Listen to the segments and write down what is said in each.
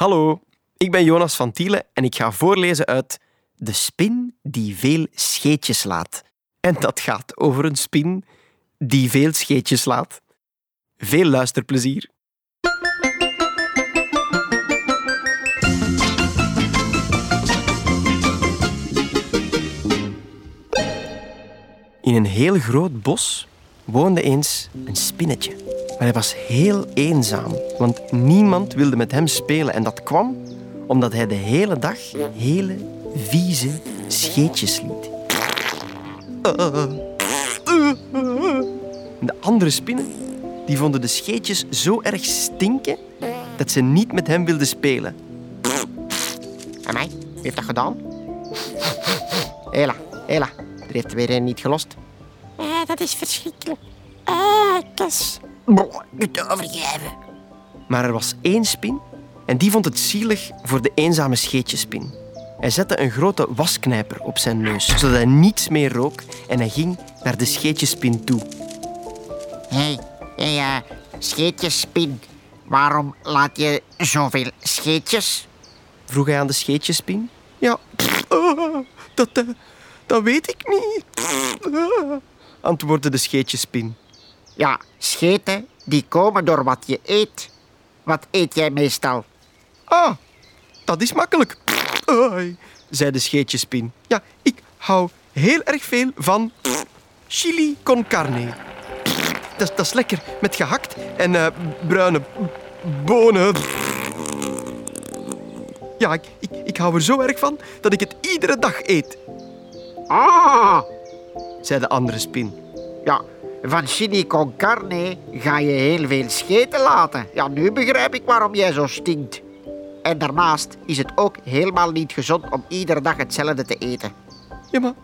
Hallo, ik ben Jonas van Tielen en ik ga voorlezen uit De spin die veel scheetjes laat. En dat gaat over een spin die veel scheetjes laat. Veel luisterplezier. In een heel groot bos woonde eens een spinnetje. Maar hij was heel eenzaam, want niemand wilde met hem spelen. En dat kwam omdat hij de hele dag hele vieze scheetjes liet. De andere spinnen die vonden de scheetjes zo erg stinken dat ze niet met hem wilden spelen. En mij? Wie heeft dat gedaan? Hela, Hela, er heeft er weer een niet gelost. Eh, dat is verschrikkelijk. Eh, kus. Niet overgeven. Maar er was één spin en die vond het zielig voor de eenzame scheetjespin. Hij zette een grote wasknijper op zijn neus, zodat hij niets meer rook en hij ging naar de scheetjespin toe. Hé, hey, hey, eh, scheetjespin. Waarom laat je zoveel scheetjes? Vroeg hij aan de scheetjespin. Ja, dat, eh, dat weet ik niet, antwoordde de scheetjespin. Ja, scheten die komen door wat je eet. Wat eet jij meestal? Ah, dat is makkelijk, Ai, zei de scheetjespin. Ja, ik hou heel erg veel van chili con carne. Dat, is- dat is lekker met gehakt en eh, bruine bonen. Ja, ik, ik, ik hou er zo erg van dat ik het iedere dag eet, Ah, zei de andere spin. ja, van chili con carne ga je heel veel scheten laten. Ja, nu begrijp ik waarom jij zo stinkt. En daarnaast is het ook helemaal niet gezond om iedere dag hetzelfde te eten. Ja, maar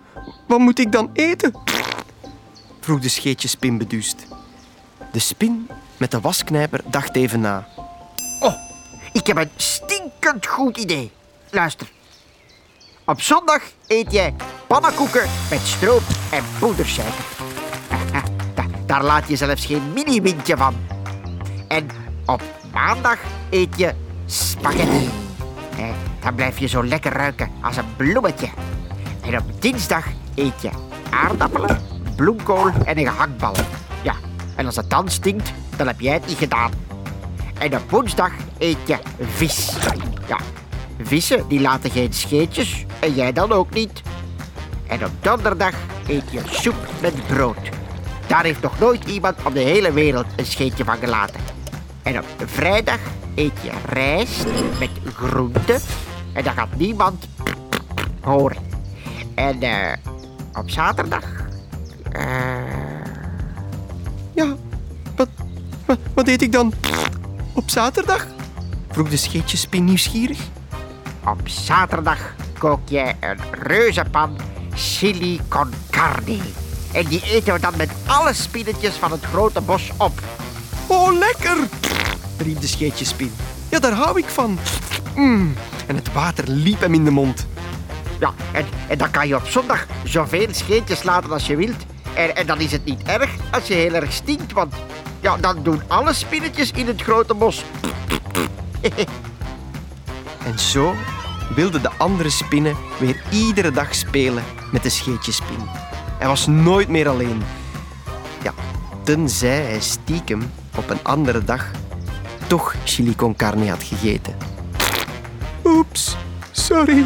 wat moet ik dan eten? vroeg de scheetjespin beduust. De spin met de wasknijper dacht even na. Oh, ik heb een stinkend goed idee. Luister. Op zondag eet jij pannenkoeken met stroop en poedersuiker. Da- Daar laat je zelfs geen mini-windje van. En op maandag eet je spaghetti. Eh, Dan blijf je zo lekker ruiken als een bloemetje. En op dinsdag eet je aardappelen, bloemkool en een gehaktbal. Ja, en als het dan stinkt, dan heb jij het niet gedaan. En op woensdag eet je vis. Ja, vissen die laten geen scheetjes en jij dan ook niet. En op donderdag eet je soep met brood. Daar heeft nog nooit iemand op de hele wereld een scheetje van gelaten. En op vrijdag eet je rijst met groenten. En dat gaat niemand horen. En eh, op zaterdag... eh, Ja, wat, wat, eet ik dan op zaterdag? vroeg de scheetjespin nieuwsgierig. Op zaterdag kook je een reuzenpan chili con carne. En die eten we dan met alle spinnetjes van het grote bos op. Oh, lekker! riep de scheetjespin. Ja, daar hou ik van. Mm, en het water liep hem in de mond. Ja, en, en dan kan je op zondag zoveel scheetjes laten als je wilt. En, en dan is het niet erg als je heel erg stinkt, want ja, dan doen alle spinnetjes in het grote bos. En zo wilden de andere spinnen weer iedere dag spelen met de scheetjespin. Hij was nooit meer alleen. Ja, tenzij hij stiekem op een andere dag toch chili con carne had gegeten. Oeps, sorry.